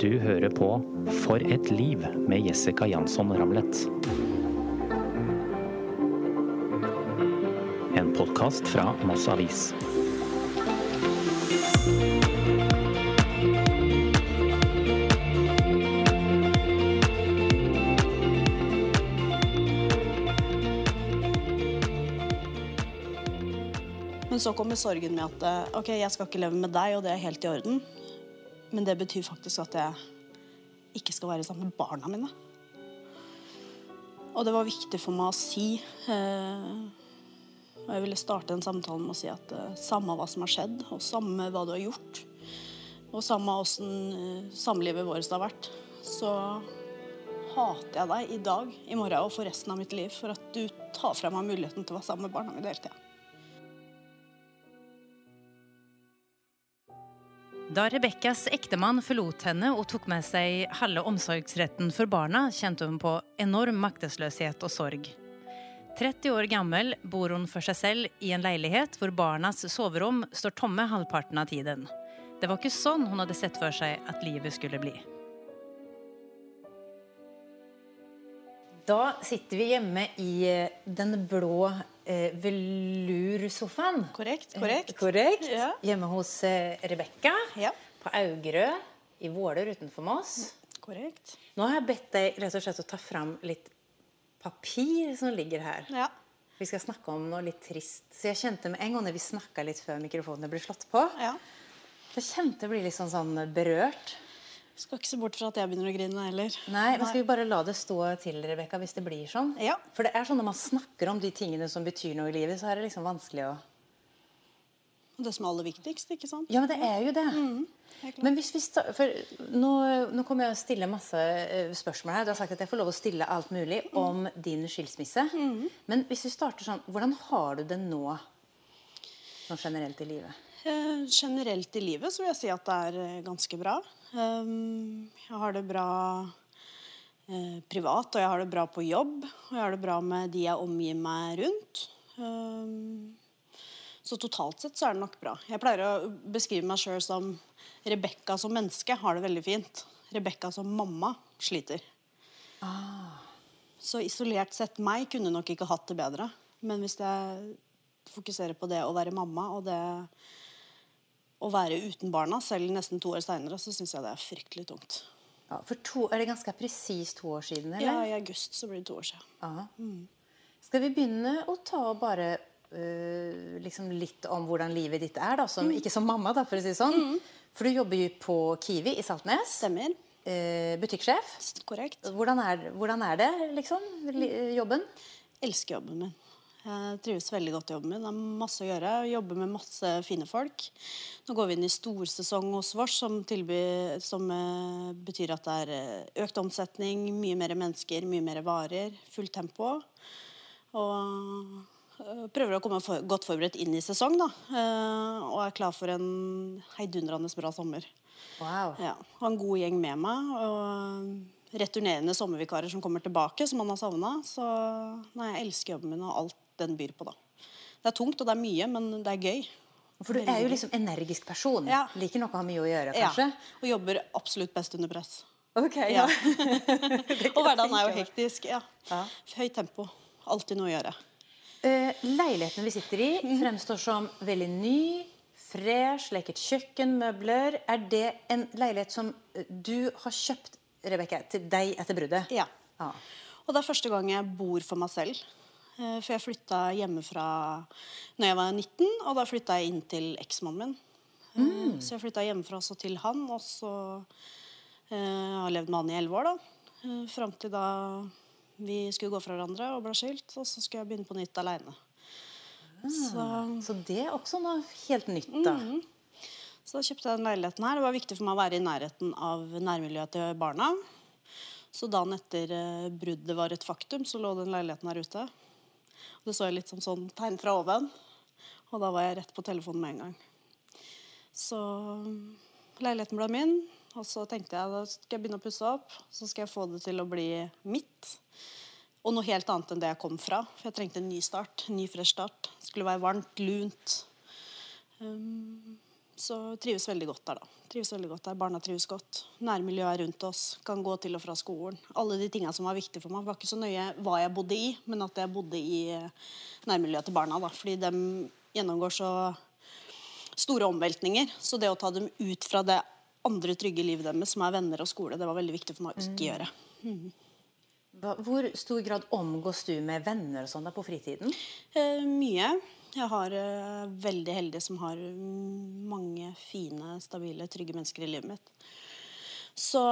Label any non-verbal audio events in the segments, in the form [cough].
Du hører på For et liv med Jessica Jansson Ramlet. En podkast fra Moss Avis. Men så kommer sorgen med at eh, ok, jeg skal ikke leve med deg, og det er helt i orden. Men det betyr faktisk at jeg ikke skal være sammen med barna mine. Og det var viktig for meg å si. Eh, og jeg ville starte en samtale med å si at eh, samme hva som har skjedd, og samme hva du har gjort, og samme åssen eh, samlivet vårt har vært, så hater jeg deg i dag, i morgen og for resten av mitt liv for at du tar fra meg muligheten til å være sammen med barna mine hele tida. Da Rebekkas ektemann forlot henne og tok med seg halve omsorgsretten for barna, kjente hun på enorm maktesløshet og sorg. 30 år gammel bor hun for seg selv i en leilighet hvor barnas soverom står tomme halvparten av tiden. Det var ikke sånn hun hadde sett for seg at livet skulle bli. Da sitter vi hjemme i eh, den blå eh, velursofaen. Korrekt, korrekt. Eh, korrekt. Ja. Hjemme hos eh, Rebekka Ja, på Augerø i Våler utenfor Moss. korrekt. Nå har jeg bedt deg rett og slett å ta fram litt papir som ligger her. Ja. Vi skal snakke om noe litt trist. Så jeg kjente med en gang vi snakka litt før mikrofonene ble slått på, ja. så kjente jeg bli litt sånn, sånn berørt. Skal ikke se bort fra at jeg begynner å grine heller. Nei, men skal vi bare la det stå til, Rebekka, hvis det blir sånn? Ja. For det er sånn når man snakker om de tingene som betyr noe i livet, så er det liksom vanskelig å Det som er aller viktigst, ikke sant? Ja, men det er jo det. Mm. Men hvis vi for nå, nå kommer jeg å stille masse eh, spørsmål her. Du har sagt at jeg får lov å stille alt mulig om din skilsmisse. Men hvis vi starter sånn, hvordan har du det nå? Sånn generelt i livet. Eh, generelt i livet så vil jeg si at det er eh, ganske bra. Um, jeg har det bra eh, privat, og jeg har det bra på jobb. Og jeg har det bra med de jeg omgir meg rundt. Um, så totalt sett så er det nok bra. Jeg pleier å beskrive meg sjøl som Rebekka som menneske har det veldig fint. Rebekka som mamma sliter. Så isolert sett meg kunne nok ikke hatt det bedre. Men hvis jeg fokuserer på det å være mamma og det å være uten barna, selv nesten to år seinere, så syns jeg det er fryktelig tungt. Ja, for to, Er det ganske presis to år siden? eller? Ja. I august så blir det to år siden. Mm. Skal vi begynne å ta bare uh, liksom litt om hvordan livet ditt er? da, som, Ikke som mamma, da, for å si det sånn. For du jobber jo på Kiwi i Saltnes. Stemmer. Uh, butikksjef. Korrekt. Hvordan er, hvordan er det, liksom? li- Jobben? Elsker jobben min. Jeg trives veldig godt i jobben min. Det er masse å gjøre. Jeg jobber med masse fine folk. Nå går vi inn i storsesong hos Vårs, som, tilbyr, som eh, betyr at det er eh, økt omsetning, mye mer mennesker, mye mer varer, fullt tempo. Og eh, prøver å komme for, godt forberedt inn i sesong, da. Og er klar for en heidundrende bra sommer. Wow. Ja, har en god gjeng med meg. Og returnerende sommervikarer som kommer tilbake, som man har savna. Så nei, jeg elsker jobben min og alt den byr på, da. Det er tungt og det er mye, men det er gøy. For du er jo liksom energisk person. Ja. Liker nok å ha mye å gjøre, Ja, kanskje? og jobber absolutt best under press. Ok, Ja. ja. [laughs] og hverdagen er jo hektisk. Ja. Ja. Høyt tempo. Alltid noe å gjøre. Eh, leiligheten vi sitter i, Mhm. fremstår som veldig ny, fresh, leket kjøkken, møbler. Er det en leilighet som eh, du har kjøpt, Rebekka, til deg etter bruddet? Ja. Ja. Og det er første gang jeg bor for meg selv. Eh, For jeg flytta hjemmefra når jeg var 19, og da flytta jeg inn til eksmannen min. Mm. Så jeg flytta hjemmefra også til han, og så eh, har jeg levd med han i elleve år, da. Eh, Fram til da vi skulle gå fra hverandre og ble skilt, og så skulle jeg begynne på nytt aleine. Så, Så det er også noe helt nytt, da. Mm. så da kjøpte jeg den leiligheten her. Det var viktig for meg å være i nærheten av nærmiljøet til barna. Så dagen etter eh, bruddet var et faktum, så lå den leiligheten her ute. Og det så jeg litt som sånn tegn fra oven. Og da var jeg rett på telefonen med en gang. Så leiligheten ble min. Og så tenkte jeg da skal jeg begynne å pusse opp. Så skal jeg få det til å bli mitt. Og noe helt annet enn det jeg kom fra. For jeg trengte en ny start. En ny, fresh start. Det skulle være varmt, lunt. Um, Så trives veldig godt der, da. Trives veldig godt der. Barna trives godt. Nærmiljøet er rundt oss. Kan gå til og fra skolen. Alle de tinga som var viktige for meg. Det var ikke så nøye hva jeg bodde i, men at jeg bodde i eh, nærmiljøet til barna. da. Fordi de gjennomgår så store omveltninger. Så det å ta dem ut fra det andre trygge livet deres, som er venner og skole, det var veldig viktig for meg å ikke gjøre. Mm. Hvor stor grad omgås du med venner og sånn på fritiden? Eh, mye. Jeg har eh, veldig heldig som har mm, mange fine, stabile, trygge mennesker i livet mitt. Så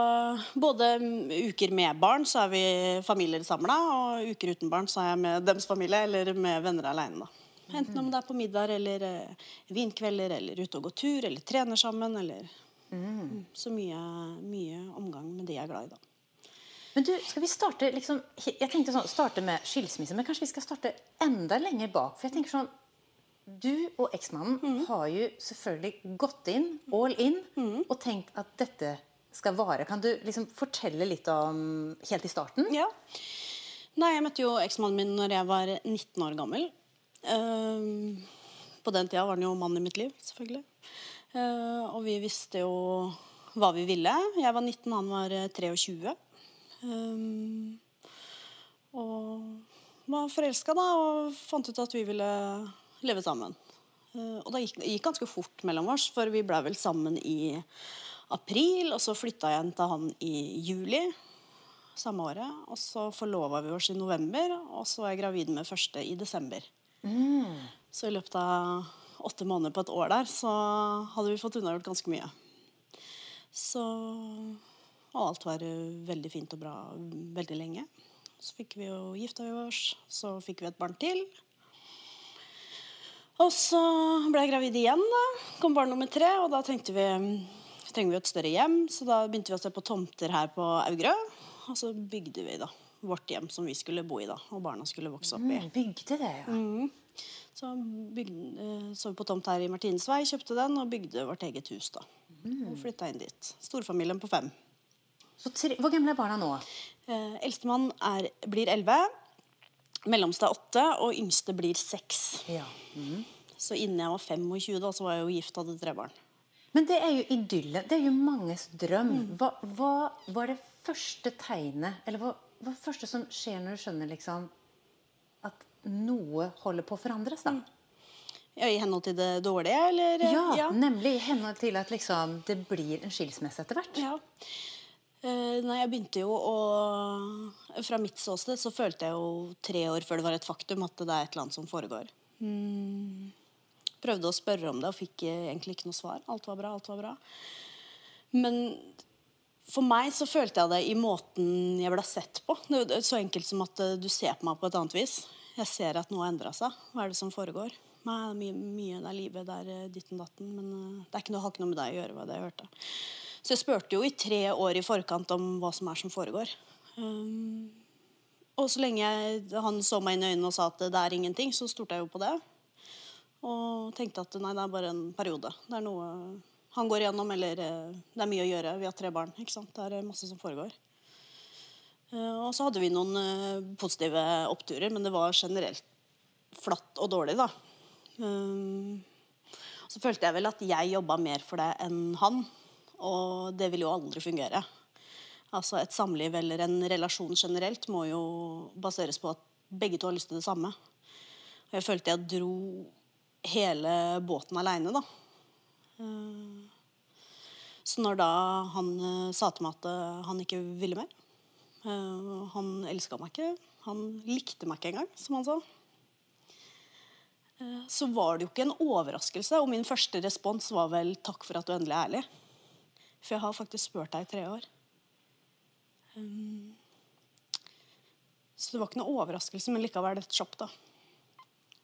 både mm, uker med barn så er vi familier samla, og uker uten barn så er jeg med deres familie eller med venner aleine. Enten om det er på middag eller eh, vinkvelder eller ute og gå tur eller trener sammen. eller mm, Så mye, mye omgang med de jeg er glad i, da. Men du, skal vi starte liksom, Jeg tenkte sånn, starte med skilsmisse, men kanskje vi skal starte enda lenger bak. For jeg tenker sånn Du og eksmannen har jo selvfølgelig gått inn, all in, og tenkt at dette skal vare. Kan du liksom fortelle litt om helt i starten? Ja. Nei, jeg møtte jo eksmannen min når jeg var 19 år gammel. Ehm, på den tida var han jo mannen i mitt liv, selvfølgelig. Uh, og vi visste jo hva vi ville. Jeg var 19, han var eh, 23. Um, og var forelska, da, og fant ut at vi ville leve sammen. Eh, og det gikk, gikk ganske fort mellom oss, for vi ble vel sammen i april, og så flytta jeg til han i juli samme året. Og så forlova vi oss i november, og så var jeg gravid med første i desember. Så i løpet av åtte måneder på et år der, så hadde vi fått unnagjort ganske mye. Så Og alt var veldig fint og bra veldig lenge. Så fikk vi jo gifta oss, så fikk vi et barn til. Og så ble jeg gravid igjen, da. Kom barn nummer tre, og da tenkte vi trenger vi et større hjem, så da begynte vi å se på tomter her på Augerø. Og så bygde vi da vårt hjem som vi skulle bo i, da, og barna skulle vokse opp i. Mm, bygde det, ja. Så bygde, eh, så vi på tomt her i Martines vei, kjøpte den og bygde vårt eget hus. da. Og flytta inn dit. Storfamilien på fem. Så tre, hvor gamle er barna nå? Eh, Eldstemann blir elleve, mellomste er åtte, og yngste blir seks. Ja. Så innen jeg var 25, da, så var jeg jo gift og hadde tre barn. Men det er jo idyllen. Det er jo manges drøm. Hva, hva var det første tegnet, eller hva hva det første som skjer når du skjønner liksom at noe holder på å forandres, da? Ja, I henhold til det dårlige, eller? Ja, ja. nemlig i henhold til at liksom, det blir en skilsmisse etter hvert. Ja. Eh, nei, jeg begynte jo å Fra mitt ståsted så følte jeg jo tre år før det var et faktum at det er et eller annet som foregår. Mm. Prøvde å spørre om det og fikk eh, egentlig ikke noe svar. Alt var bra, alt var bra. Men for meg så følte jeg det i måten jeg ble sett på. Så enkelt som at eh, du ser på meg på et annet vis. Jeg ser at noe har endra seg. Hva er det som foregår? Nei, det er mye, mye det er livet, det er ditten datten. Men eh, det noe, har ikke noe med deg å gjøre, hva det jeg hørte. Så jeg spurte jo i tre år i forkant om hva som er som foregår. Um, og så lenge jeg, han så meg inn i øynene og sa at det er ingenting, så stolte jeg jo på det. Og tenkte at nei, det er bare en periode. Det er noe han går igjennom, eller eh, det er mye å gjøre. Vi har tre barn. ikke sant? Det er eh, masse som foregår. Eh, Og så hadde vi noen positive oppturer, men det var generelt flatt og dårlig, da. Så følte jeg vel at jeg jobba mer for det enn han, og det vil jo aldri fungere. Altså Et samliv eller en relasjon generelt må jo baseres på at begge to har lyst til det samme. Og jeg følte jeg dro hele båten aleine, da. Eh, Så når da han eh, sa til meg at eh, han ikke ville mer Han elska meg ikke. Han likte meg ikke engang, som han sa. Så var det jo ikke en overraskelse, og min første respons var vel 'takk for at du endelig er ærlig'. For jeg har faktisk spurt deg i tre år. Så det var ikke noe overraskelse, men likevel et sjokk, da.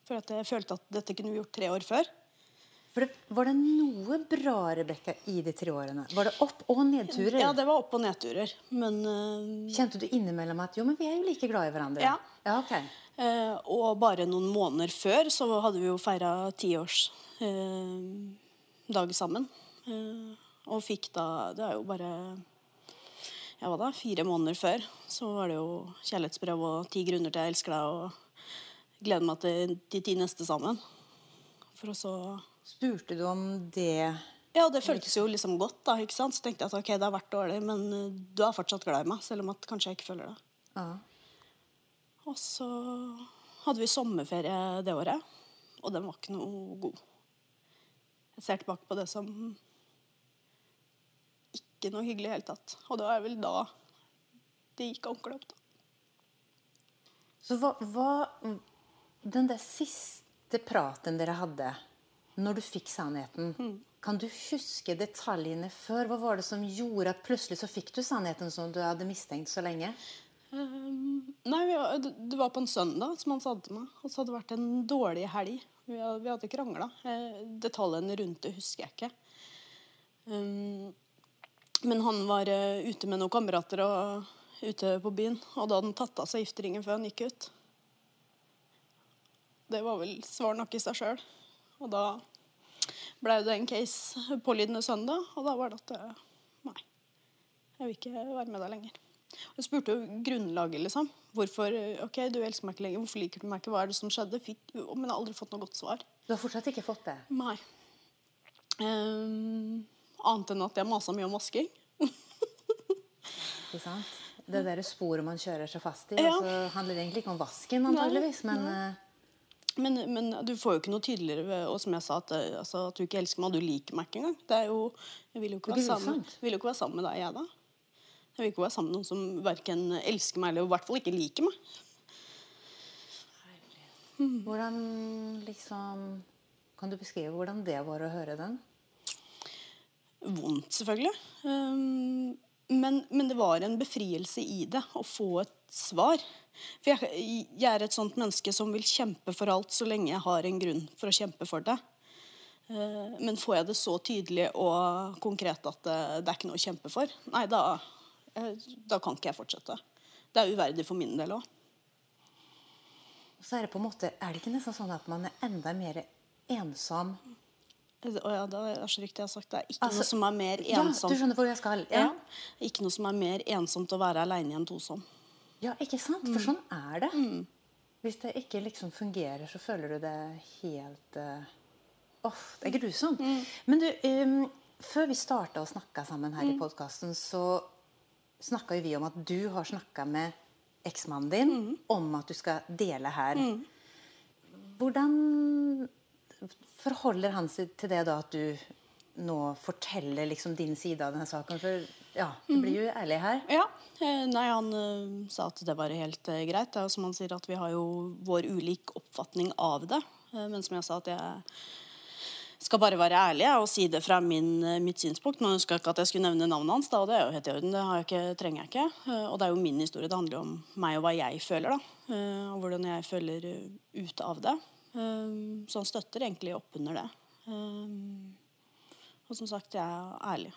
For at jeg følte at dette kunne vi gjort tre år før. Det, var det noe bra, Rebekka, i de tre årene? Var det opp- og nedturer? Ja, det var opp- og nedturer. Men uh, Kjente du innimellom at jo, men vi er jo like glad i hverandre? Ja. ja okay. uh, og bare noen måneder før så hadde vi jo feira tiårsdag uh, sammen. Eh, og fikk da Det er jo bare ja, hva da, fire måneder før så var det jo kjærlighetsbrev og ti grunner til jeg elsker deg og gleder meg til de ti neste sammen. For å så Spurte du om det Ja, det føltes jo liksom godt, da. ikke sant? Så tenkte jeg at ok, det har vært dårlig, men eh, du er fortsatt glad i meg, selv om at kanskje jeg ikke føler det. Ja. Og så hadde vi sommerferie det året, og den var ikke noe god. Jeg ser tilbake på det som ikke noe hyggelig i det hele tatt. Og det var vel da det gikk ordentlig opp, da. Så hva, hva Den der siste praten dere hadde når du fikk sannheten Kan du huske detaljene før? Hva var det som gjorde at plutselig så fikk du sannheten som du hadde mistenkt så lenge? Um, nei, var- det var på en søndag, som han sa det til meg. Og så hadde det vært en dårlig helg. Vi hadde, vi hadde krangla. Eh, detaljene rundt det husker jeg ikke. Um, men han var eh, ute med noen kamerater og ute på byen, og da hadde han tatt av seg gifteringen før han gikk ut. Det var vel svar nok i seg sjøl. Og da ble det en case pålydende søndag, og da var det at eh, Nei, jeg vil ikke være med deg lenger. Jeg spurte jo grunnlaget, liksom. Hvorfor ok, du elsker meg ikke lenger, hvorfor liker du meg ikke, hva er det som skjedde? Fikk, men jeg har aldri fått noe godt svar. Du har fortsatt ikke fått det? Nei. Um, annet enn at jeg masa mye om vasking. Ikke sant? Det derre sporet man kjører seg fast i. Ja. Altså, så handler det egentlig ikke om vasken, antageligvis, men eh, Men, men du får jo ikke noe tydeligere og som jeg sa, at, eh, altså, at du ikke elsker meg, og du liker meg ikke engang. Det er jo, jeg vil jo ikke være sammen, vil jo ikke være sammen med deg, jeg da. Jeg vil ikke være sammen med noen som verken elsker meg eller i hvert fall ikke liker meg. hvordan liksom Kan du beskrive hvordan det var å høre den? vondt, selvfølgelig. Um, men, men det var en befrielse i det, å få et svar. For jeg, jeg er et sånt menneske som vil kjempe for alt så lenge jeg har en grunn for å kjempe for det. Uh, men får jeg det så tydelig og konkret at det, det er ikke noe å kjempe for, nei, da, eh, da kan ikke jeg fortsette. Det er uverdig for min del òg. Så er det på en måte, er det ikke nesten sånn at man er enda mer ensom? Og ja, det er så riktig jeg har sagt. Det er ikke Altså, noe som er mer Ja, du skjønner hvor jeg skal? Ja, Ja. Ikke noe som er mer ensomt å være aleine i en tosom. Ja ikke sant? For sånn er det. Hvis det ikke liksom fungerer, så føler du det helt uh, Åh, det er grusomt. Men du, um, før vi starta å snakke sammen her i podkasten, så snakka jo vi om at du har snakka med eksmannen din om at du skal dele her. Hvordan forholder han seg til det da at du nå forteller liksom din side av denne saken? For ja, det blir jo ærlig her. Ja. eh, Nei, han uh, sa at det var helt uh, greit. Det som han sier at vi har jo vår ulik oppfatning av det. Uh, Men som jeg sa, at jeg skal bare være ærlig og si det fra min, mitt synspunkt. Man ønska ikke at jeg skulle nevne navnet hans, da, og det er jo helt i orden. Det jeg ikke, trenger jeg ikke. Og det er jo min historie. Det handler jo om meg og hva jeg føler, da. Og hvordan jeg føler ut av det. Så han støtter egentlig opp under det. Og som sagt, jeg er ærlig.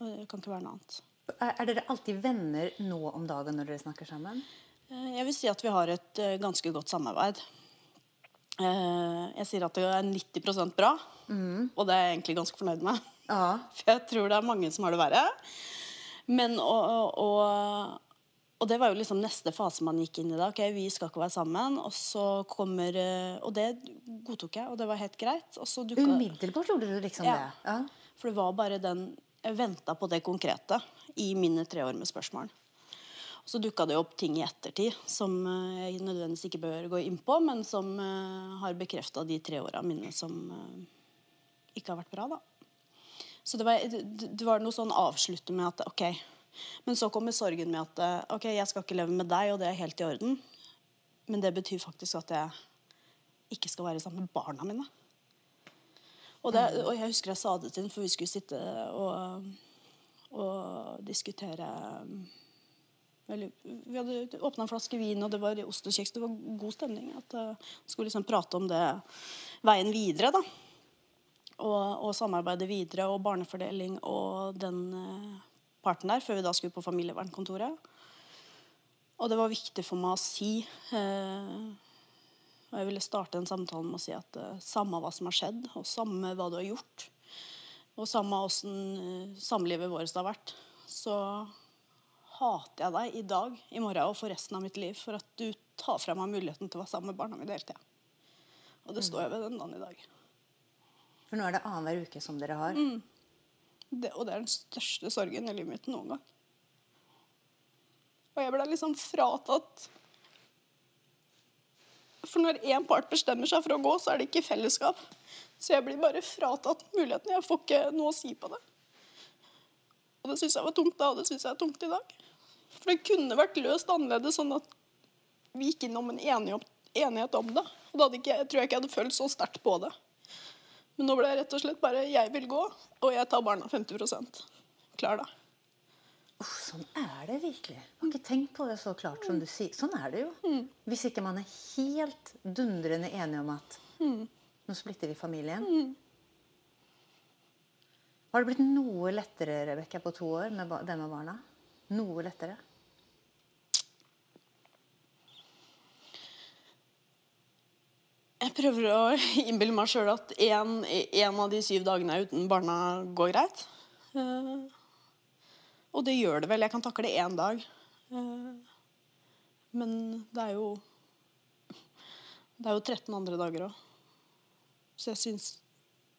Det kan ikke være noe annet. Er, er dere alltid venner nå om dagen når dere snakker sammen? Eh, Jeg vil si at vi har et eh, ganske godt samarbeid. Eh, Jeg sier at det er 90% bra, og det er jeg egentlig ganske fornøyd med. Ja. [laughs] For jeg tror det er mange som har det verre. Men og, og, og det var jo liksom neste fase man gikk inn i da. Ok, vi skal ikke være sammen. Og så kommer Og det godtok jeg, og det var helt greit. Og så dukka Umiddelbart gjorde du liksom Ja. det? Ja. For det var bare den venta på det konkrete i mine tre år med spørsmål. Så dukka det opp ting i ettertid som eh, jeg nødvendigvis ikke bør gå inn på, men som eh, har bekrefta de tre åra mine som eh, ikke har vært bra, da. Så det var, det, var noe sånn avslutte med at OK. Men så kommer sorgen med at OK, jeg skal ikke leve med deg, og det er helt i orden. Men det betyr faktisk at jeg ikke skal være sammen med barna mine. Og, det, og jeg husker jeg sa det til henne, for vi skulle sitte og, og diskutere Eller, Vi hadde åpna en flaske vin, og det var ost og kjeks. Det var god stemning. At uh, skulle liksom prate om det veien videre, da. Og, og samarbeide videre, og barnefordeling og den uh, parten der, før vi da skulle på familievernkontoret. Og det var viktig for meg å si uh, og jeg ville starte den samtalen med å si at uh, samme hva som har skjedd, og samme hva du har gjort, og samme åssen uh, samlivet vårt har vært, så hater jeg deg i dag, i morgen og for resten av mitt liv for at du tar fra meg muligheten til å være sammen med barna mine hele tida. Og det står jeg ved den dagen i dag. For nå er det annenhver uke som dere har. Det, og det er den største sorgen i livet mitt noen gang. Og jeg ble liksom fratatt For når én part bestemmer seg for å gå, så er det ikke fellesskap. Så jeg blir bare fratatt muligheten. Jeg får ikke noe å si på det. Og det syns jeg var tungt da, og det syns jeg er tungt i dag. For det kunne vært løst annerledes, sånn at vi gikk innom en enighet, om det. Og da ikke, jeg tror jeg ikke jeg hadde følt så sterkt på det. Men nå ble jeg rett og slett bare Jeg vil gå, og jeg tar barna 50% Klar, da. Uff, sånn er det virkelig. Jeg har ikke tenkt på det så klart som du sier. Sånn er det jo. Hvis ikke man er helt dundrende enig om at nå splitter vi familien. Har det blitt noe lettere Rebecca, på to år med dem det med barna? Noe lettere? Jeg prøver å innbille meg sjøl at en, en av de syv dagene uten barna går greit. Eh, og det gjør det vel. Jeg kan takle én dag. Eh, men det er jo Det er jo 13 andre dager òg. Så jeg syns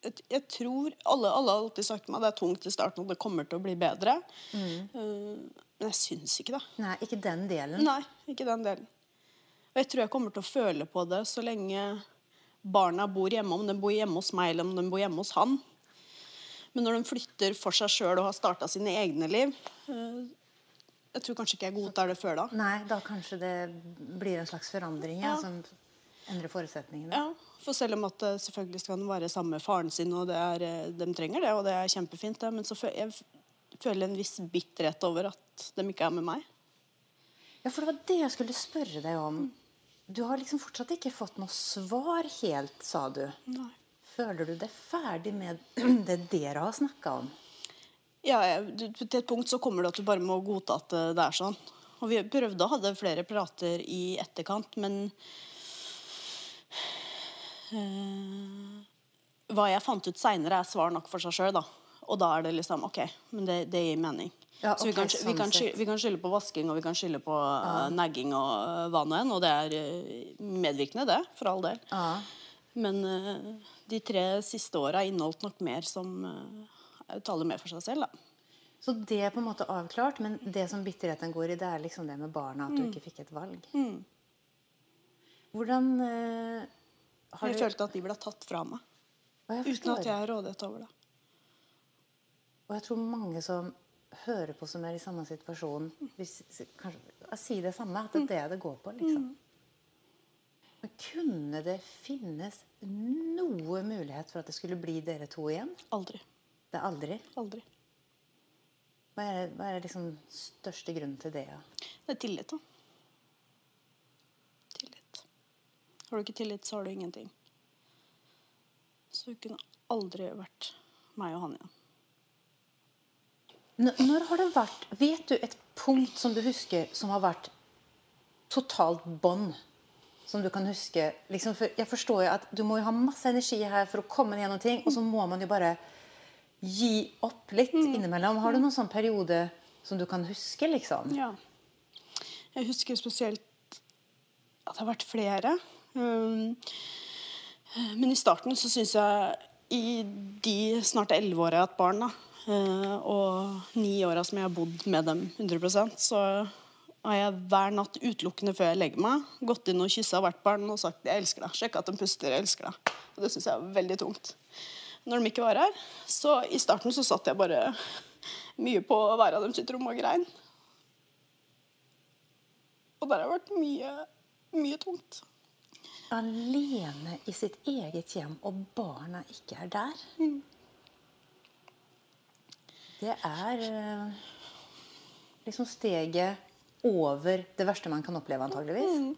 jeg, jeg tror alle, alle har alltid sagt til meg at det er tungt i starten, og det kommer til å bli bedre. Mm. men jeg syns ikke det. Nei, ikke den delen. Nei, ikke den delen. Og jeg tror jeg kommer til å føle på det så lenge barna bor hjemme, om de bor hjemme hos meg eller om de bor hjemme hos han. Men når de flytter for seg sjøl og har starta sine egne liv eh, Jeg tror kanskje ikke jeg godtar det før da. Nei, da kanskje det blir en slags forandring ja, Ja. som endrer forutsetningene. Ja, For selv om at eh, selvfølgelig skal han være sammen med faren sin, og det er, eh, de trenger det, og det er kjempefint, det, men så føler jeg føler en viss bitterhet over at de ikke er med meg. Ja, for det var det jeg skulle spørre deg om. Du har liksom fortsatt ikke fått noe svar helt, sa du. Nei. Føler du deg ferdig med [clears throat] det dere har snakka om? Ja, til et punkt så kommer det at du bare må godta at eh, det er sånn. Og vi prøvde å ha flere prater i etterkant, men eh, Hva jeg fant ut seinere, er svar nok for seg sjøl, da. Og da er det liksom OK, men det, det gir mening. Ja, så vi kan, vi, sånn kan sett. skylde, vi kan skylde på vasking og vi kan skylde på ja. nagging og eh, hva nå enn, og det er eh, medvirkende, det, for all del. Ja. Men eh, de tre siste åra inneholdt nok mer som uh, taler mer for seg selv, da. Så det er på en måte avklart, men det som bitterheten går i, det er liksom det med barna, at du ikke fikk et valg. Hvordan uh, har Jeg du følte at de ble tatt fra meg. Uten at jeg rådighet over det. Og jeg tror mange som hører på som er i samme situasjon, hvis, kanskje, sier det samme, at det er det det går på. liksom. Men kunne det finnes noe mulighet for at det skulle bli dere to igjen? Aldri. Det er aldri. Aldri. Hva er, hva er liksom største grunnen til det? Ja? Det er tillit, da. Tillit. Har du ikke tillit, så har du ingenting. Så det kunne aldri vært meg og han igjen. N når har det vært Vet du et punkt som du husker som har vært totalt bånd? Som du kan huske liksom, for Jeg forstår jo at du må jo ha masse energi her for å komme gjennom ting, og så må man jo bare gi opp litt innimellom. Har du noen sånn periode som du kan huske, liksom? Ja. Jeg husker spesielt at det har vært flere. Um, Men i starten så syns jeg i de snart elleve åra jeg har hatt barn, da, eh, og ni åra som jeg har bodd med dem 100% så har jeg hver natt utelukkende før jeg legger meg, gått inn og kyssa hvert barn og sagt 'jeg elsker deg'. Sjekka at de puster. 'Jeg elsker deg'. Og det syns jeg er veldig tungt. Når de ikke var her, så i starten så satt jeg bare mye på hver av dem sitt rom og grein. Og der har det vært mye, mye tungt. Alene i sitt eget hjem, og barna ikke er der. Det er eh, liksom steget over det verste man kan oppleve, antageligvis.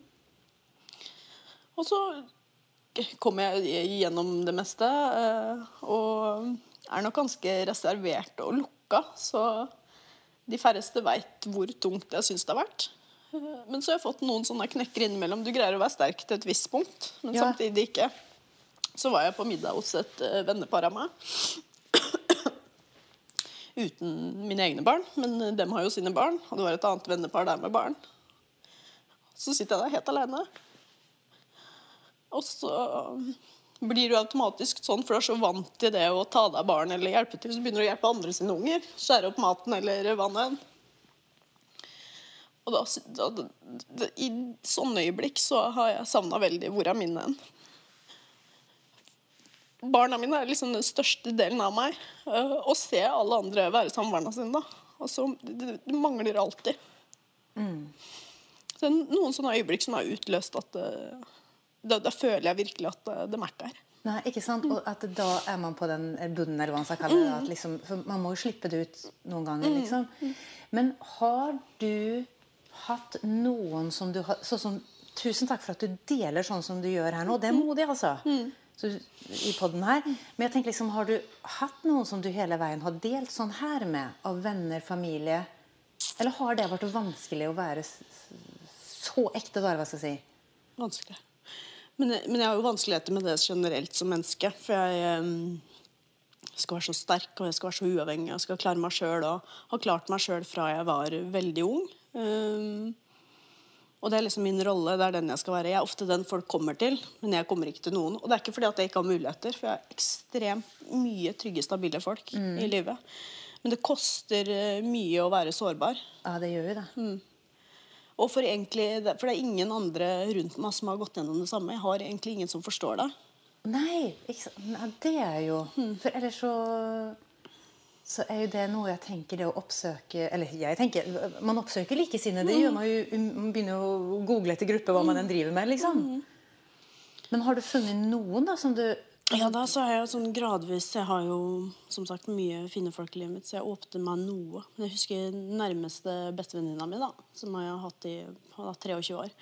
Og så kom jeg gjennom det meste, eh, og er nok ganske reservert og lukka, så de færreste veit hvor tungt jeg syns det har vært. Eh, Men så har jeg fått noen sånne knekker innimellom. Du greier å være sterk til et visst punkt, men Ja. samtidig ikke. Så var jeg på middag hos et eh, vennepar av meg. Uten mine egne barn, men dem har jo sine barn. Og det var et annet vennepar der med barn. Så sitter jeg der helt alene. Og så blir du automatisk sånn, for du er så vant til det å ta deg barn eller hjelpe til, så begynner du å hjelpe andre sine unger. Skjære opp maten eller vannet. Og da, da, da, I sånne øyeblikk så har jeg savna veldig hvor er mine hen. Barna mine er liksom den største delen av meg. Å se alle andre være sammen med barna sine, da. Og så, det, det mangler alltid. Så det er noen sånne øyeblikk som har utløst at øh, da, da føler jeg virkelig at det de er. Nei, ikke sant? Og at da er man på den bunnen, eller hva man skal kalle det. At liksom, for man må jo slippe det ut noen ganger, liksom. Men har du hatt noen som du har sånn som, Tusen takk for at du deler sånn som du gjør her nå. Det er modig, altså. Så, I podden her. Men jeg tenker liksom, har du hatt noen som du hele veien har delt sånn her med? Av venner, familie? Eller har det vært vanskelig å være så ekte, da? Hva skal jeg si? Vanskelig. Men, men jeg har jo vanskeligheter med det generelt som menneske. For jeg em, skal være så sterk og jeg skal være så uavhengig. Jeg skal klare meg sjøl og har klart meg sjøl fra jeg var veldig ung. Um, og det er liksom min rolle. det er den Jeg skal være. Jeg er ofte den folk kommer til, men jeg kommer ikke til noen. Og det er ikke fordi at jeg ikke har muligheter, for jeg har ekstremt mye trygge, stabile folk i livet. Men det koster eh, mye å være sårbar. Ja, det gjør jo det. Og for, egentlig, for det er ingen andre rundt meg som har gått gjennom det samme. Jeg har egentlig ingen som forstår det. Nei, ikke? Det er jo For ellers så så er jo det noe jeg tenker det å oppsøke Eller jeg tenker, man oppsøker likesinnede. Det gjør man jo Man begynner å google etter grupper hva man enn driver med. liksom. Men har du funnet noen da som du Ja, da så har jeg sånn gradvis Jeg har jo som sagt mye fine folk i livet mitt, så jeg åpner meg noe. Men jeg husker nærmeste bestevenninna mi, da, som jeg har hatt i har hatt 23 år.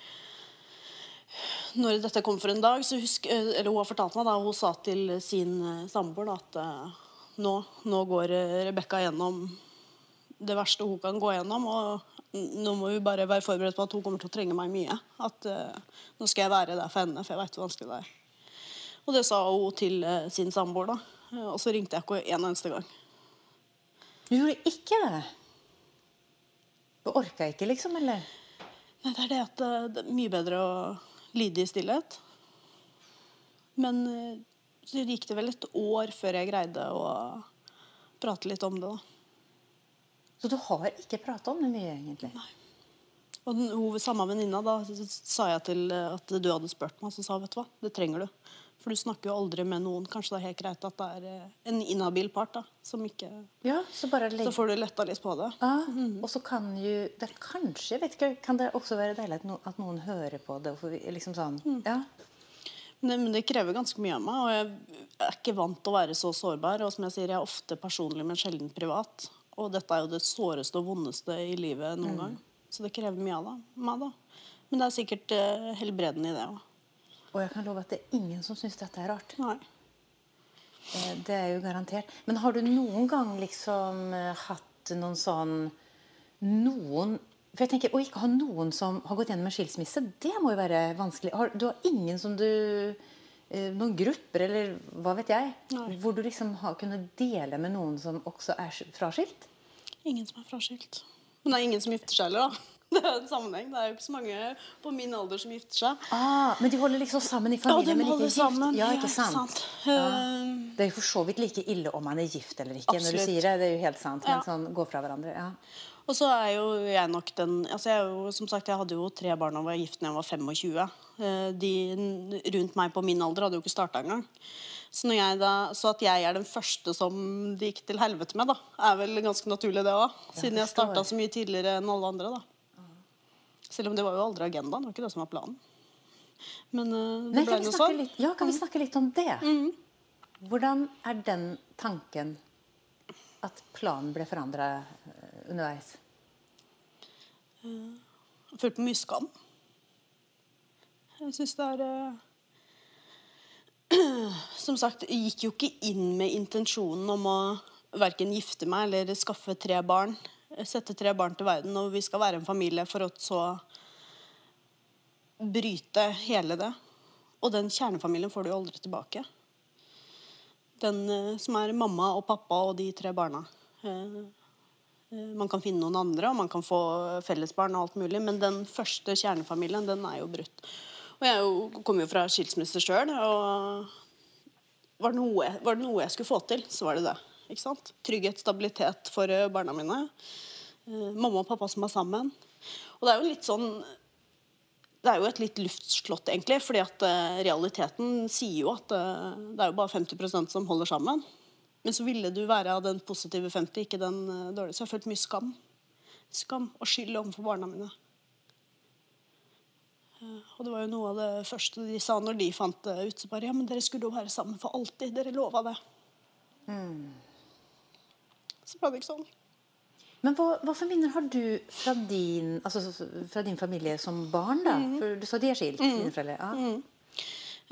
Når dette kom for en dag, så husk, eller hun har fortalt meg da, hun sa til sin eh, samboer da, at eh, nå, nå går eh, Rebekka gjennom det verste hun kan gå gjennom. Og nå må vi bare være forberedt på at hun kommer til å trenge meg mye. At uh, nå skal jeg være der for henne, for jeg vet hvor vanskelig det er. Og det sa hun til uh, sin samboer, da. Og så ringte jeg ikke en eneste gang. Du gjorde ikke det? Du orka ikke, liksom? Eller? Nei, det er det at det er mye bedre å lide i stillhet. Men eh, så gikk det vel et år før jeg greide å prate litt om det. da. Så du har ikke prata om det mye, egentlig? Nei. Og den, hun samme venninna, da sa jeg til eh, at du hadde spurt meg, så sa vet du hva, det trenger du. For du snakker jo aldri med noen. Kanskje det er helt greit at det er eh, en inhabil part da, som ikke Ja, så bare Så får du letta litt på det. Ja, og så kan jo det kanskje, vet ikke, kan det også være deilig at, noen hører på det? og får liksom sånn, ja. Det, men det krever ganske mye av meg, og jeg er ikke vant til å være så sårbar. Og som jeg sier, jeg er ofte personlig, men sjelden privat. Og dette er jo det såreste og vondeste i livet noen gang. Så det krever mye av meg, da. Men det er sikkert uh, helbredende i det òg. Og jeg kan love at det er ingen som syns dette er rart. Nei. Eh, Det er jo garantert. Men har du noen gang liksom eh, hatt noen sånn Noen For jeg tenker, Å ikke ha noen som har gått gjennom en skilsmisse, det må jo være vanskelig. Har, du har ingen som du eh, Noen grupper, eller hva vet jeg, Nei. hvor du liksom har kunnet dele med noen som også er fraskilt? Ingen som er fraskilt. Men det er ingen som gifter seg heller, da. [laughs] Det er en sammenheng. Det er jo ikke så mange på min alder som gifter seg. Ah, men de holder liksom sammen i familien, Ja, men ikke gift? sammen. Ja, ikke sant? Ja. Det er jo for så vidt like ille om man er gift eller ikke. når du sier det, det er jo helt sant, Men Ja. sånn gå fra hverandre, ja. Og så er jo jeg nok den altså jeg, jo, som sagt, jeg hadde jo tre barn og var gift da jeg var 25. Eh, De rundt meg på min alder hadde jo ikke starta engang. Så, da, så at jeg er den første som det gikk til helvete med, da, er vel ganske naturlig, det òg. Siden jeg starta så mye tidligere enn alle andre. da. Selv om det var jo aldri agendaen. Det var ikke det som var planen. Men eh, det Nei, ble noe sånn. ja, kan vi snakke litt om det? Hvordan er den tanken at planen ble forandra underveis? Jeg føler på mye skam. Jeg syns det er eh, [clears throat] Som sagt, jeg gikk jo ikke inn med intensjonen om å verken gifte meg eller skaffe tre barn. Sette tre barn til verden, og vi skal være en familie for å så bryte hele det. Og den kjernefamilien får du jo aldri tilbake. Den eh, som er mamma og pappa og de tre barna. Eh, Man kan finne noen andre, og man kan få fellesbarn og alt mulig, men den første kjernefamilien, den er jo brutt. Og jeg jo, kommer jo fra skilsmisse sjøl, og var, noe, var det noe jeg skulle få til, så var det det. Ikke sant? Trygghet, stabilitet for eh, barna mine. Eh, mamma og pappa som er sammen. Og det er jo litt sånn det er jo et litt luftslott, egentlig. fordi at realiteten sier jo at det er jo bare 50% som holder sammen. Men så ville du være av den positive 50, ikke den uh, dårlige. Så jeg har følt mye skam. Skam og skyld overfor barna mine. og det var jo noe av det første de sa når de fant det ut. Så bare Ja, men dere skulle jo være sammen for alltid. Dere lova det. Mm. Så ble det ikke sånn. Men hva, hva for minner har du fra din, altså, fra din familie som barn? da? Mm. For Du sa de er skilt, mm. Ja. Mm.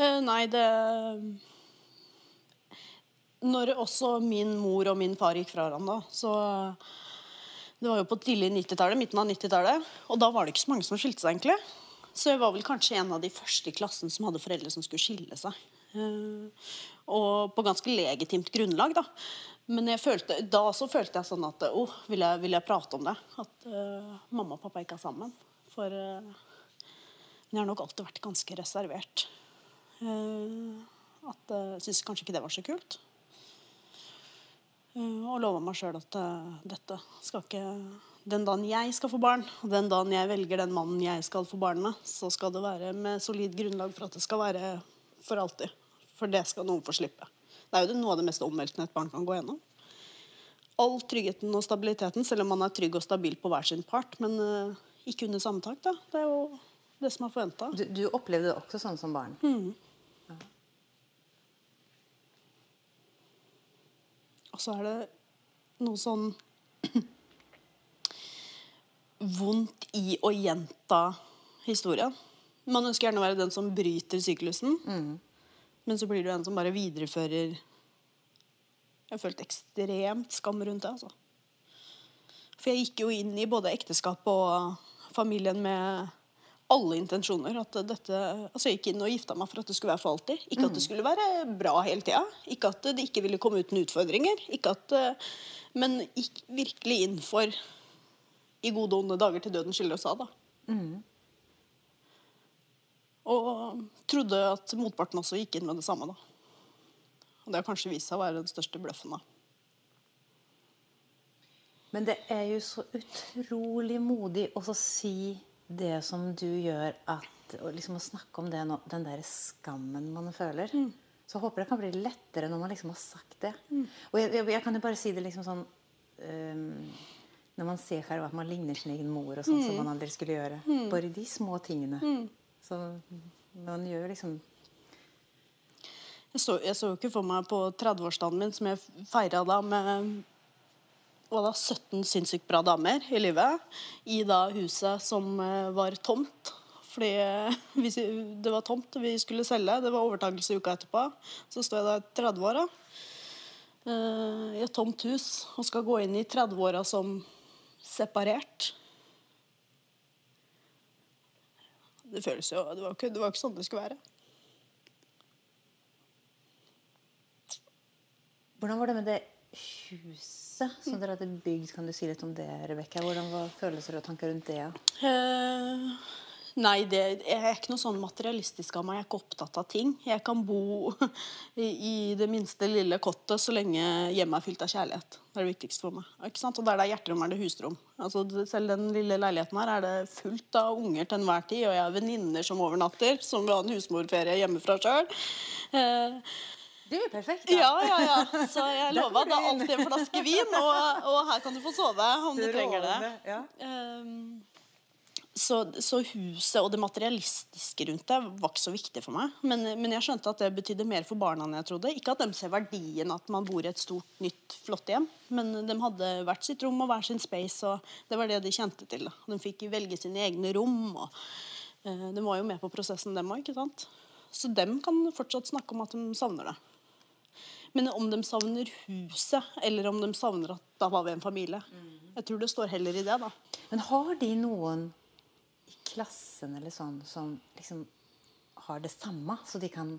Uh, nei, det Når også min mor og min far gikk fra hverandre, så Det var jo på tidlig 90-tallet, midten av 90-tallet. Og da var det ikke så mange som skilte seg, egentlig. Så jeg var vel kanskje en av de første i klassen som hadde foreldre som skulle skille seg. Uh, og på ganske legitimt grunnlag, da. Men følte, da så følte jeg sånn at oh, vil, vil jeg prate om det? At uh, mamma og pappa ikke er sammen. For uh, jeg har nok alltid vært ganske reservert. Uh, at jeg uh, syntes kanskje ikke det var så kult. Og lova meg sjøl at dette skal ikke Den dagen jeg skal få barn, og den dagen jeg velger den mannen jeg skal få barn med, så skal det være med solid grunnlag for at det skal være for alltid. For det skal noen få slippe. Det er jo noe av det mest omveltende et barn kan gå gjennom. All tryggheten og stabiliteten, selv om man er trygg og stabil på hver sin part, men uh, ikke under samme tak. Da. Det er jo det som er forventa. Du, du, opplevde det også sånn som barn? Mm. Og så er det noe sånn [clears throat] vondt i å gjenta historien. Man ønsker gjerne å være den som bryter syklusen. Mm. Men så blir du en som bare viderefører Jeg har følt ekstremt skam rundt det. altså. For jeg gikk jo inn i både ekteskap og familien med alle intensjoner. at dette, altså Jeg gikk inn og gifta meg for at det skulle være for alltid. Ikke at det mm. skulle være bra hele tida. Ikke at det ikke ville komme uten utfordringer. Ikke at, men gikk virkelig inn for i gode og onde dager til døden skiller oss av. da. Mm. Og trodde at motparten også gikk inn med det samme. da. Og det har kanskje vist seg å være den største bløffen. da. Men det er jo så utrolig modig å si det som du gjør, at, liksom å snakke om det, den der skammen man føler. Mm. Så håper jeg det kan bli lettere når man liksom har sagt det. Mm. Og jeg, jeg, jeg, kan jo bare si det liksom sånn um, Når man ser selv at man ligner sin egen mor, og sånn mm. som man aldri skulle gjøre. Mm. Bare de små tingene. Mm. Så man gjør liksom jeg så, jeg så ikke for meg på 30-årsdagen min, som jeg feira da med var da 17 sinnssykt bra damer i livet, i da huset som eh, var tomt. Fordi [laughs] vi, det var tomt, vi skulle selge. Det var overtakelse uka etterpå. Så står jeg da i 30-åra eh, i et tomt hus og skal gå inn i 30-åra som separert. Det føles jo Det var ikke, ikke sånn det skulle være. Hvordan var det med det huset som dere hadde bygd? Kan du si litt om det, Rebekka? Hvordan var følelser og tanker rundt det? Uh, Nei, det, jeg er ikke noe sånn materialistisk av meg. Jeg er ikke opptatt av ting. Jeg kan bo [laughs] i, i det minste lille kottet så lenge hjemmet er fylt av kjærlighet. Det er det viktigste for meg. Ikke sant? Og der det er hjerterom, er det husrom. Altså, selv den lille leiligheten her er det fullt av unger til enhver tid. Og jeg har venninner som overnatter, som vil ha en husmorferie hjemmefra sjøl. Eh, det er perfekt. Da. Ja, ja, ja. Så jeg lova [laughs] da alltid en flaske vin, og, og, her kan du få sove om du trenger det. Ja. Um, så, så, huset og det materialistiske rundt det var ikke så viktig for meg. Men, men, jeg skjønte at det betydde mer for barna enn jeg trodde. Ikke at de ser verdien at man bor i et stort, nytt, flott hjem. Men de hadde hvert sitt rom og hver sin space, og det var det de kjente til. Da. De fikk velge sine egne rom. og uh, De var jo med på prosessen, dem òg. Så dem kan fortsatt snakke om at de savner det. Men om de savner huset, eller om de savner at da var vi en familie Jeg tror det står heller i det. da. Men har de noen i klassen eller sånn som liksom har det samme, så de kan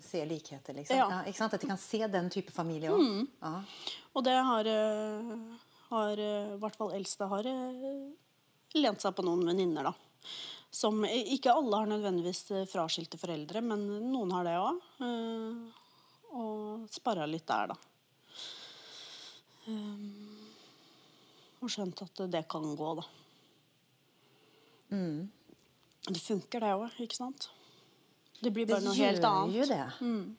se likheter? Liksom. Ja. Ja, ikke sant? At de kan se den type familie òg. Mm. Ja. Og det har, eh, har eh, i hvert fall eldste har eh, lent seg på noen venninner, da. Som ikke alle har nødvendigvis fraskilte foreldre, men noen har det òg. Og sparra litt der, da. Um, og skjønt at det kan gå, da. Det funker, det òg, ikke sant? Det blir bare det noe helt annet. Det gjør jo det.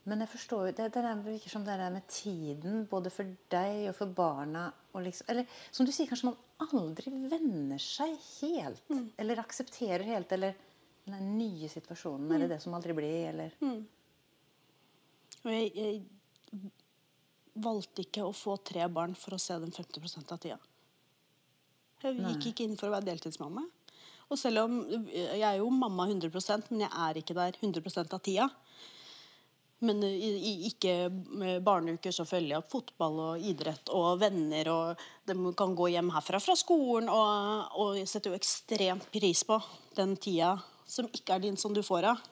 Men jeg forstår jo det, det virker som det der med tiden, både for deg og for barna og liksom, Eller som du sier, kanskje man aldri venner seg helt. Eller aksepterer helt. Eller den nye situasjonen, eller det som aldri blir, eller Og jeg, jeg valgte ikke å få tre barn for å se dem 50% av tida. Jeg gikk ikke inn for å være deltidsmamma. Og selv om jeg er jo mamma 100% men jeg er ikke der 100% av tida. Men i, i ikke barneuker så følger jeg opp fotball og idrett og venner. Og de kan gå hjem herfra fra skolen. Og, og jeg setter jo ekstremt pris på den tida som ikke er din, som du får av.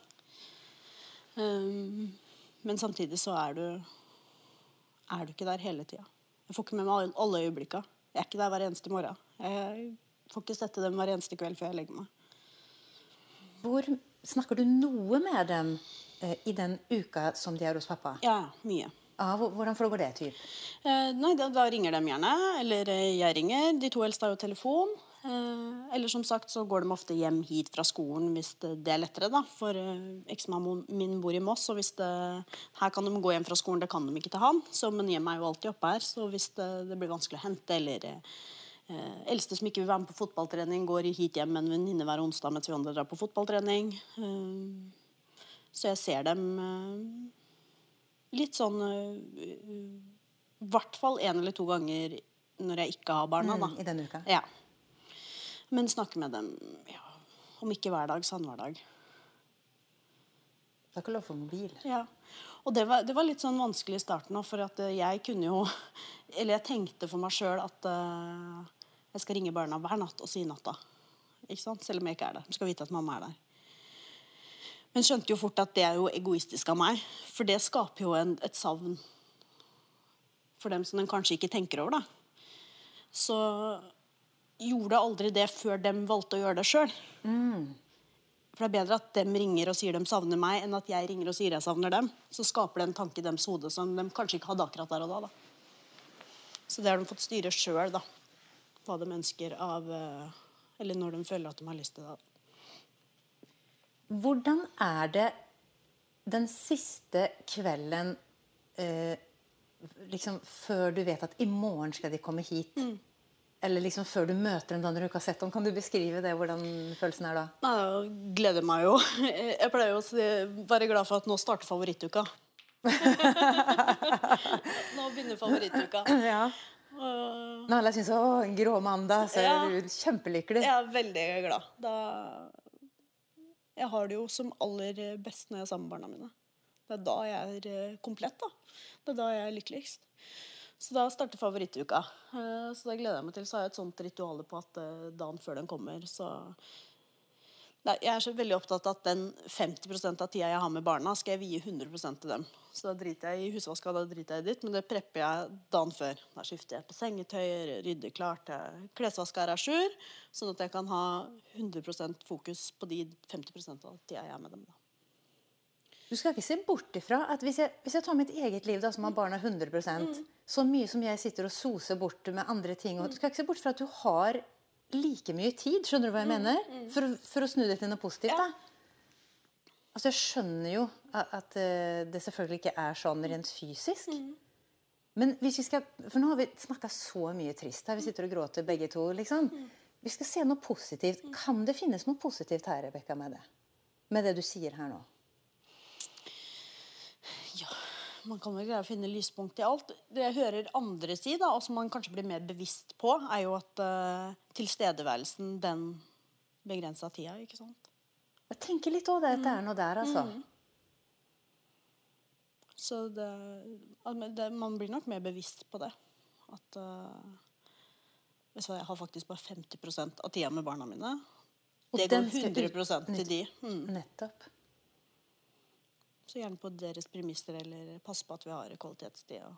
Um, men samtidig så er du er du ikke der hele tida. Jeg får ikke med meg alle øyeblikka. Jeg er ikke der hver eneste morgen. Jeg får ikke sette dem hver eneste kveld før jeg legger meg. Hvor Snakker du noe med dem eh, i den uka som de er hos pappa? Ja, mye. Ja, hvor- hvordan foregår det? typ? Eh, nei, da, da ringer de gjerne. Eller eh, jeg ringer. De to eldste har jo telefon. Eh, eller som sagt så går de ofte hjem hit fra skolen hvis det, er lettere, da. For eh, eksmannen min bor i Moss, og hvis det Her kan de gå hjem fra skolen, det kan de ikke til han. Så, men hjemmet er jo alltid oppe her, så hvis det, det blir vanskelig å hente, eller eh, Eldste som ikke vil være med på fotballtrening, går hit hjem med en venninne hver onsdag mens vi andre drar på fotballtrening. Eh, så jeg ser dem eh, litt sånn eh, I hvert fall én eller to ganger når jeg ikke har barna, da. Mm, I denne uka? Ja. Men snakke med dem ja, om ikke hver dag, så annenhver dag. Det er ikke lov for mobil? Ja. Og det var, det var litt sånn vanskelig i starten òg, for at eh, jeg kunne jo [laughs] Eller jeg tenkte for meg sjøl at uh, jeg skal ringe barna hver natt og si natta. Ikke sant? Selv om jeg ikke er der. De skal vite at mamma er der. Men skjønte jo fort at det er jo egoistisk av meg, for det skaper jo en, et savn for dem som den kanskje ikke tenker over. da. Så gjorde aldri det før de valgte å gjøre det sjøl. For det er bedre at de ringer og sier de savner meg, enn at jeg ringer og sier jeg savner dem. Så skaper det en tanke i deres hode som de kanskje ikke hadde akkurat der og da. da. Så det har de fått styre sjøl, da. Hva de ønsker av eh, Eller når de føler at de har lyst til det. Hvordan er det den siste kvelden eh, liksom før du vet at i morgen skal de komme hit? Eller liksom før du møter dem da når du ikke har sett dem? Kan du beskrive det, hvordan følelsen er da? Nei, Jeg gleder meg jo. [laughs] Jeg pleier jo å være glad for at nå starter favorittuka. [laughs] nå begynner favorittuka. Ja. Uh, Når alle syns 'å, en grå mandag', så Ja. er du kjempelykkelig. jeg er veldig glad. Da Jeg har det jo som aller best når jeg er sammen med barna mine. Det er da jeg er eh, komplett. da. Det er da jeg er lykkeligst. Så da starter favorittuka. Eh, Så det gleder jeg meg til. Så har jeg et sånt ritual på at eh, dagen før den kommer, så Nei, Jeg er så veldig opptatt av at den 50% av tida jeg har med barna, skal jeg vie 100% til dem. Så da driter jeg i husvaska, da driter jeg i ditt, men det prepper jeg dagen før. Da skifter jeg på sengetøy, rydder klart, klesvasker er à jour, sånn at jeg kan ha 100% fokus på de 50% av tida jeg er med dem. da. Du skal ikke se bort ifra at hvis jeg, hvis jeg tar mitt eget liv, da, som har barna 100% så mye som jeg sitter og soser bort med andre ting og Du skal ikke se bort fra at du har like mye tid. Skjønner du hva jeg mener? For, for å snu det til noe positivt. da. Altså, Jeg skjønner jo at, at eh, det selvfølgelig ikke er sånn rent fysisk. Men hvis vi skal, For nå har vi snakka så mye trist her. Vi sitter og gråter begge to. liksom. Vi skal se noe positivt. Kan det finnes noe positivt her, Rebekka, med det? Med det du sier her nå? Ja, man kan vel greie å finne lyspunkt i alt. Det jeg hører andre si, da, og som man kanskje blir mer bevisst på, er jo at uh, tilstedeværelsen, den begrensa tida, ikke sant. Jeg tenker litt òg det at det er noe der, altså. Så det, det, man blir nok mer bevisst på det. At uh, jeg har faktisk bare 50% av tida med barna mine. Det går den skal 100 til de. Mm. Nettopp. Så gjerne på deres premisser, eller passe på at vi har kvalitetstid. og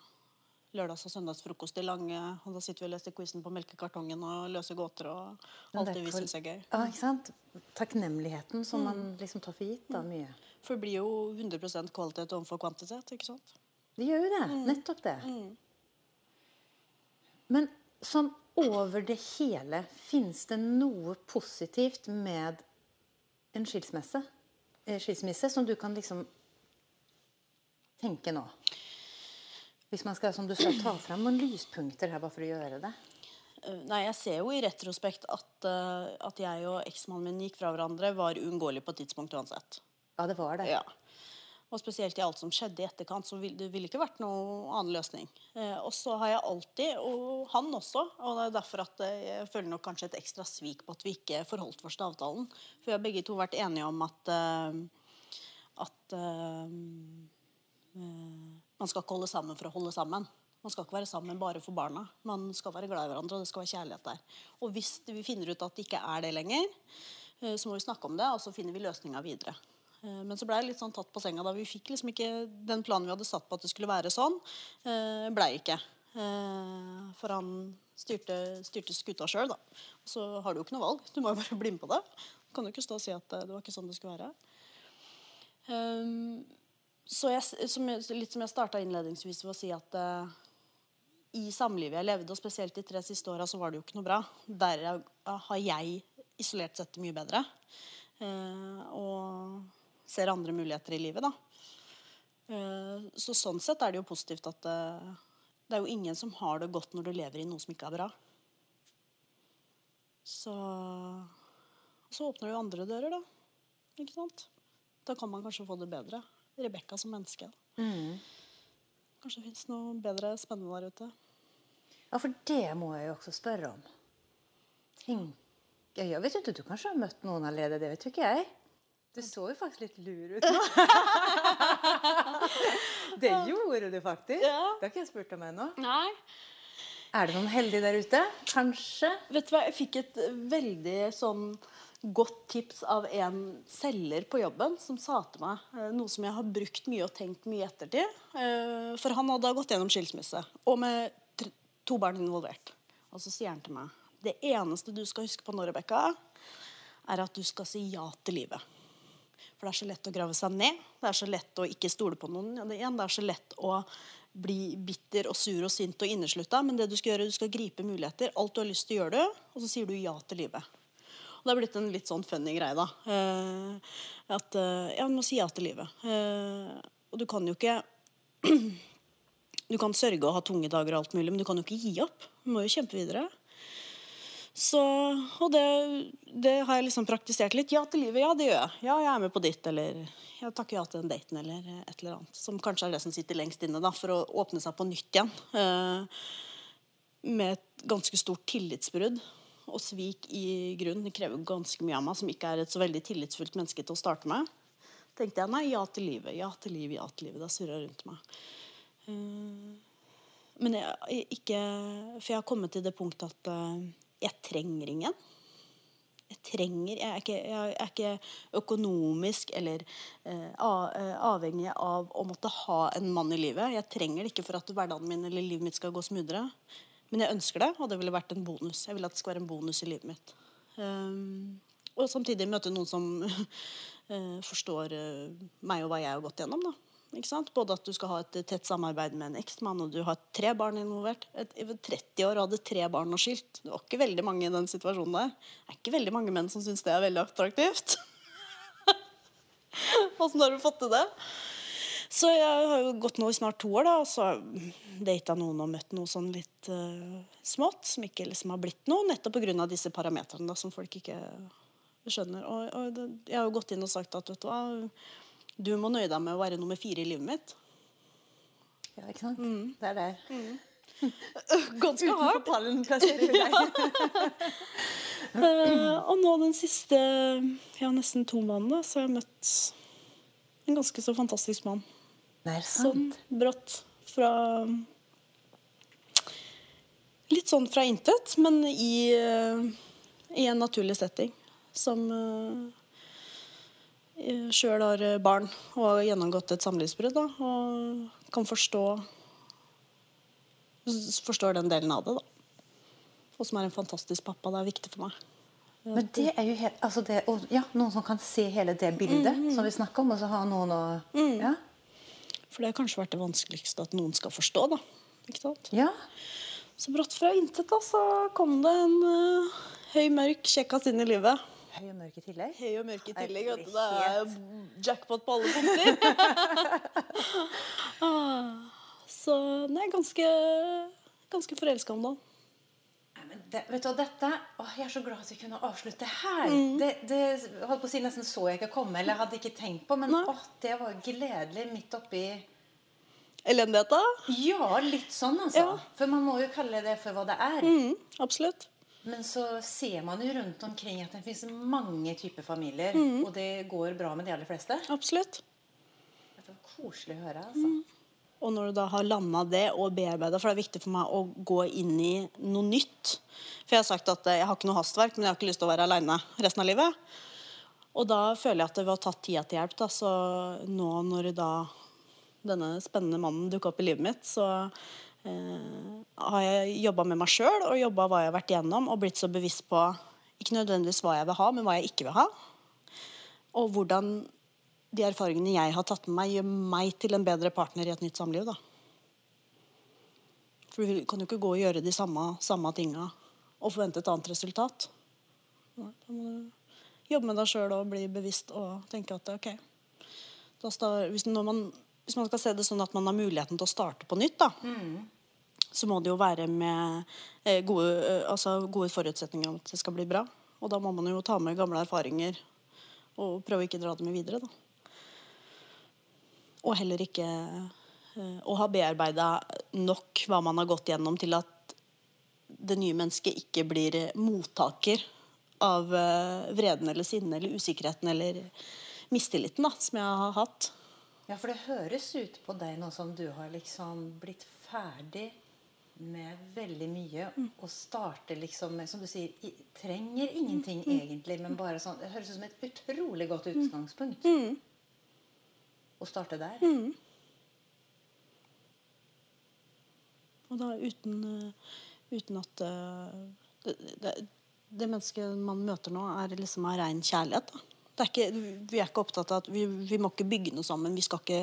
Lørdags- og søndagsfrokost i lange, og da sitter vi og leser quizen på melkekartongen og løser gåter og alt det vi syns er gøy. Ja, ikke sant? Takknemligheten som man liksom tar for gitt. da, mye. For det blir jo 100% kvalitet overfor kvantitet, ikke sant? Det gjør jo det. Nettopp det. Men sånn over det hele, fins det noe positivt med en skilsmisse? Eh, skilsmisse som du kan liksom tenke nå? Hvis man skal som du skal ta fram noen lyspunkter her bare for å gjøre det. Eh, Nei, jeg ser jo i retrospekt at, eh, at jeg og eksmannen min gikk fra hverandre, var uunngåelig på et tidspunkt uansett. Ja, det var det. Ja. Og spesielt i alt som skjedde i etterkant, så vil, det ville ikke vært noen annen løsning. Eh, og så har jeg alltid, og han også, og det er derfor at eh, jeg føler nok kanskje et ekstra svik på at vi ikke forholdt oss til avtalen. For vi har begge to vært enige om at, eh, at eh, man skal ikke holde sammen for å holde sammen. Man skal ikke være sammen bare for barna. Man skal være glad i hverandre, og det skal være kjærlighet der. Og hvis vi finner ut at det ikke er det lenger, eh, så må vi snakke om det, og så finner vi løsninga videre. Eh, Men så ble jeg litt sånn tatt på senga da vi fikk liksom ikke den planen vi hadde satt på at det skulle være sånn. eh, Blei ikke. Eh, For han styrte, styrte skuta sjøl, da. Så har du jo ikke noe valg. Du må jo bare bli med på det. Du kan jo ikke stå og si at eh, det var ikke sånn det skulle være. Så jeg, som, litt som jeg starta innledningsvis ved å si at uh, i samlivet jeg levde, og spesielt de tre siste åra, så var det jo ikke noe bra. Der jeg- har jeg isolert sett det mye bedre. Uh, og ser andre muligheter i livet, da. Uh, så sånn sett er det jo positivt at eh, det er jo ingen som har det godt når du lever i noe som ikke er bra. Så så åpner jo andre dører, da. Ikke sant? Da kan man kanskje få det bedre. Rebekka som menneske. Kanskje det fins noe bedre spennende der ute. Ja, for det må jeg jo også spørre om. Ja, jeg vet ikke, Du kanskje har møtt noen allerede? Det vet jo ikke jeg. Du så jo faktisk litt lur ut nå. [laughs] det gjorde du faktisk. Ja. Det har ikke jeg spurt om ennå. Er det noen heldige der ute? Kanskje? Vet du hva, jeg fikk et veldig sånn godt tips av en selger på jobben som sa til meg eh, noe som jeg har brukt mye og tenkt mye ettertid. Eh, For han hadde gått gjennom skilsmisse, og med to barn involvert. Og så sier han til meg det eneste du skal huske på nå, Rebekka, er at du skal si ja til livet. For det er så lett å grave seg ned. Det er så lett å ikke stole på noen. Igjen, det er så lett å bli bitter og sur og sint og inneslutta. Men det du skal gjøre, du skal gripe muligheter. Alt du har lyst til, gjør du. Og så sier du ja til livet. Og det har blitt en litt sånn funny greie, da. Eh, at eh, ja, du må si ja til livet. Eh, og du kan jo ikke [clears throat] Du kan sørge og ha tunge dager og alt mulig, men du kan jo ikke gi opp. Du må jo kjempe videre. Så, og det, det har jeg liksom praktisert litt. Ja til livet, ja det gjør jeg. Ja, jeg er med på ditt, eller jeg takker ja til den daten, eller et eller annet. Som kanskje er det som sitter lengst inne, da, for å åpne seg på nytt igjen. Eh, med et ganske stort tillitsbrudd. Og svik i grunn Det krever ganske mye av meg, som ikke er et så veldig tillitsfullt menneske til å starte med. tenkte jeg nei, ja til livet, ja til livet, ja til livet. Det surra rundt meg. Eh, men jeg, ikke For jeg har kommet til det punktet at eh, jeg trenger ingen. Jeg trenger Jeg er ikke, jeg er ikke økonomisk eller eh, eh, avhengig av å måtte ha en mann i livet. Jeg trenger det ikke for at hverdagen min eller livet mitt skal gå smoothere. Men jeg ønsker det, og det ville vært en bonus. Jeg vil at det skal være en bonus i livet mitt. Um, og samtidig møte noen som uh, [laughs] forstår uh, meg og hva jeg har gått gjennom. da. Ikke sant? Både at du skal ha et tett samarbeid med en eksmann, og du har tre barn involvert. Et, jeg var 30 år og hadde tre barn og skilt. Det var ikke veldig mange i den situasjonen der. Det er ikke veldig mange menn som syns det er veldig attraktivt. [laughs] Åssen har du fått til det? Så jeg har jo gått nå i snart to år, da, og så data noen og møtt noe sånn litt uh, smått, som ikke liksom har blitt noe, nettopp pga. disse parametrene da, som folk ikke skjønner. Og, og det, jeg har jo gått inn og sagt at vet du hva, du må nøye deg med å være nummer fire i livet mitt. Ja, ikke sant? Det er [laughs] der. Ganske hardt. Utenfor pallen plasserer [laughs] du deg. uh, og nå den siste ja, nesten to månedene så har jeg møtt en ganske så fantastisk mann. Sånn brått fra Litt sånn fra intet, men i, eh, i en naturlig setting. Som uh, sjøl har barn og har gjennomgått et samlivsbrudd. Og kan forstå Forstår den delen av det, da. Og som er en fantastisk pappa. Det er viktig for meg. Men det er jo helt, altså det, og, ja, noen som kan se hele det bildet som vi snakker om, og så ha noen å ja. For det har kanskje vært det vanskeligste at noen skal forstå, da. Ikke sant? Ja. Så brått fra intet da, så kom det en uh, høy, mørk kjekkas inn i livet. Høy og mørk i tillegg. Høy og mørk i tillegg. Vet du. Det er jackpot på alle punkter. [laughs] [laughs] Ah, så nei, ganske, ganske forelska om dagen. Det, vet du, dette, åh, Jeg er så glad at vi kunne avslutte her. Mm. Det, det holdt på å si nesten så jeg ikke komme, eller hadde ikke tenkt på. Men å, det var gledelig midt oppi Elendigheta? Ja, litt sånn, altså. Ja. For man må jo kalle det for hva det er. Mm, absolutt. Men så ser man jo rundt omkring at det finnes mange typer familier. Mm. Og det går bra med de aller fleste. Absolutt. Det var koselig å høre. altså. Og når du da har landa det og bearbeida, for det er viktig for meg å gå inn i noe nytt. For jeg har sagt at jeg har ikke noe hastverk, men jeg har ikke lyst til å være aleine resten av livet. Og da føler jeg at det var tatt tida til hjelp. Da. Så nå når da denne spennende mannen dukka opp i livet mitt, så eh, har jeg jobba med meg sjøl og jobba hva jeg har vært igjennom, og blitt så bevisst på ikke nødvendigvis hva jeg vil ha, men hva jeg ikke vil ha. Og hvordan de erfaringene jeg har tatt med meg, gjør meg til en bedre partner i et nytt samliv. Da. For du kan jo ikke gå og gjøre de samme, samme tinga og forvente et annet resultat. Nei, Da må du jobbe med deg sjøl og bli bevisst og tenke at ok da sta- hvis, man, hvis man skal se det sånn at man har muligheten til å starte på nytt, da, så må det jo være med eh, gode, eh, altså gode forutsetninger om at det skal bli bra. Og da må man jo ta med gamle erfaringer og prøve å ikke dra dem videre. Da. Og heller ikke eh, å ha bearbeida nok hva man har gått gjennom til at det nye mennesket ikke blir eh, mottaker av eh, vreden eller sinnet eller usikkerheten eller mistilliten da, som jeg har hatt. Ja, for det høres ut på deg nå som du har liksom blitt ferdig med veldig mye og starter liksom med, som du sier, i, trenger ingenting egentlig, men bare sånn Det høres ut som et utrolig godt utgangspunkt. Å starte der. Og da uten, eh, uten at eh, det, det, det mennesket man møter nå, er liksom av rein kjærlighet. Da. Det er ikke, vi er ikke opptatt av at vi, vi må ikke bygge noe sammen. Vi skal ikke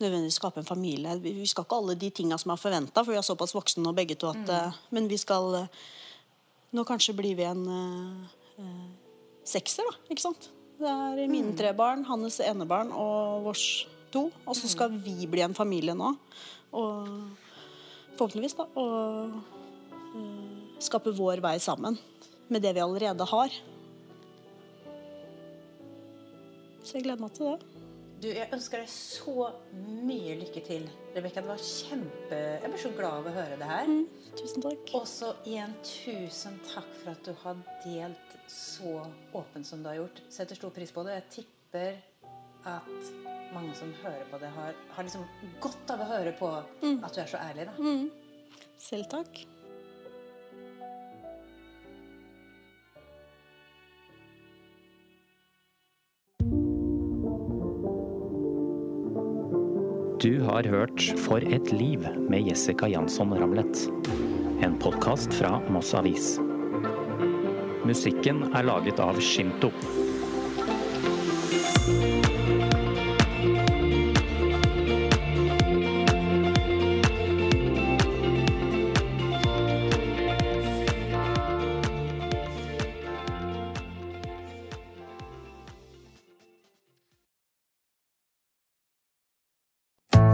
nødvendigvis skape en familie. Vi, vi skal ikke alle de tinga som er forventa, for vi er såpass voksne nå begge to at mm. Men vi skal eh, Nå kanskje blir vi en uh, eh, sekser, da. Ikke sant? Det er mine tre barn, hans enebarn og vårs to. Og så skal vi bli en familie nå. Og forhåpentligvis, da. Og eh, skape vår vei sammen med det vi allerede har. Så jeg gleder meg til det. Du, jeg ønsker deg så mye lykke til, Rebekka. Det var kjempe Jeg ble så glad av å høre det her. Tusen takk. Og så igjen tusen takk for at du har delt så åpent som du har gjort. Setter stor pris på det. Jeg tipper at mange som hører på det, har, har liksom godt av å høre på at du er så ærlig. da. Selv takk. Du har hørt For et liv med Jessica Jansson Ramlet. En podkast fra Moss Avis. Musikken er laget av Shinto.